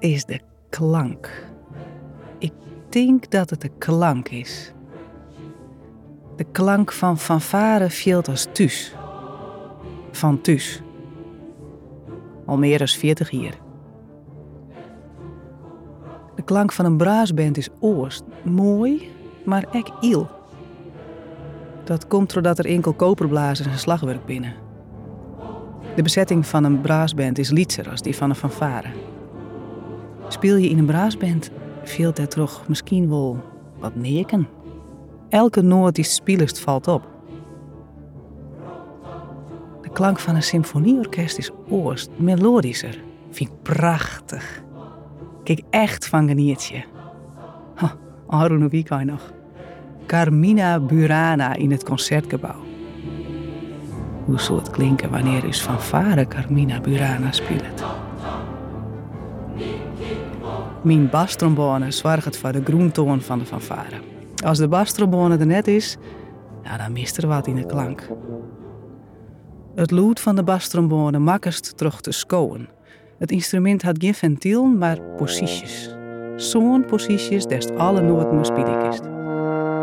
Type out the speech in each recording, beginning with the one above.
is de klank. Ik denk dat het de klank is. De klank van fanfare viel als thuis. Van thuis. Al meer dan 40 jaar. De klank van een braasband is oorst, mooi, maar ek iel. Dat komt doordat er enkel koperblazers en slagwerk binnen. De bezetting van een braasband is lietser als die van een fanfare. Speel je in een braasband, veelt er toch misschien wel wat neken. Elke noot die spelest valt op. De klank van een symfonieorkest is oorst, melodischer. Vind ik prachtig. Kijk echt van geniertje. Ha, Arun nog? Carmina Burana in het concertgebouw. Hoe zou het klinken wanneer is van vader Carmina Burana speelt? Mijn bastrombone zorgt voor de groentoon van de fanfare. Als de bastrombone er net is, ja, dan mist er wat in de klank. Het lood van de bastrombone makkest terug te scoen. Het instrument had geen ventiel, maar posities. Zo'n posities des alle noten spiedig is.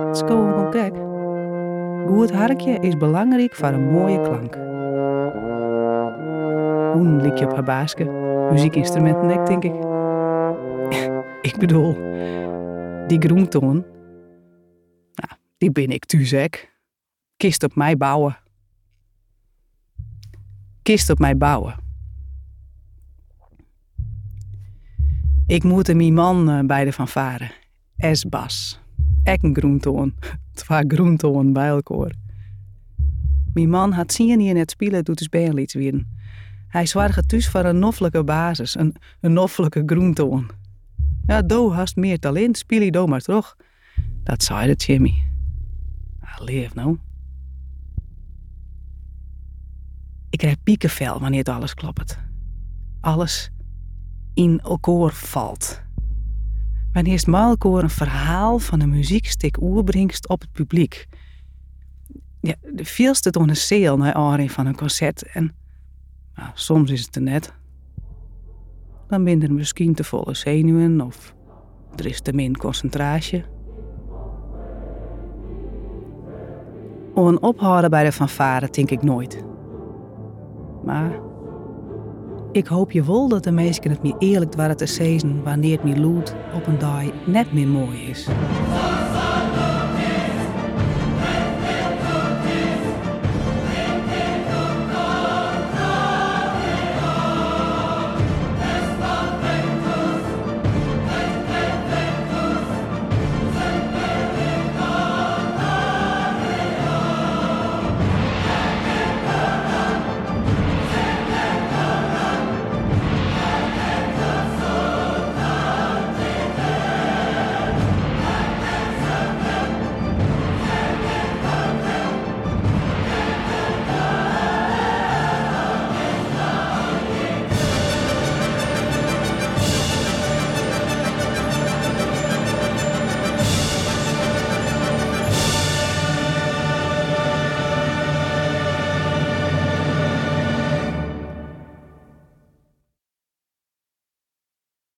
Het scoen komt kijk. Goed harkje is belangrijk voor een mooie klank. Hoe lik je op haar baasje? Muziekinstrumenten, denk ik. Ik bedoel, die groentoon. Nou, die ben ik tuzek. Kist op mij bouwen. Kist op mij bouwen. Ik moet een mijn man eh, bij de fanfare. S-bas. Ek een groentoon. Twee groentoon bij elkaar. Mijn man had zien hier net spelen doet dus bijlieds weer. Hij zwaarde thuis voor een noffelijke basis, een, een noffelijke groentoon. Ja, do hast meer talent, je do maar terug. Dat zei de Jimmy. Ah, leef nou. Ik krijg piekenvel wanneer het alles klopt. Alles in elkaar valt. Wanneer het een verhaal van een muziekstuk oerbrengt op het publiek. Ja, de veelste door een zeel naar aanleiding van een concert. En nou, soms is het er net. Dan ben er misschien te volle zenuwen of er is te min concentratie. Om een ophouden bij de fanfare denk ik nooit. Maar ik hoop je wel dat de meesten het me eerlijk waren te zeggen wanneer het me lood op een dag net meer mooi is.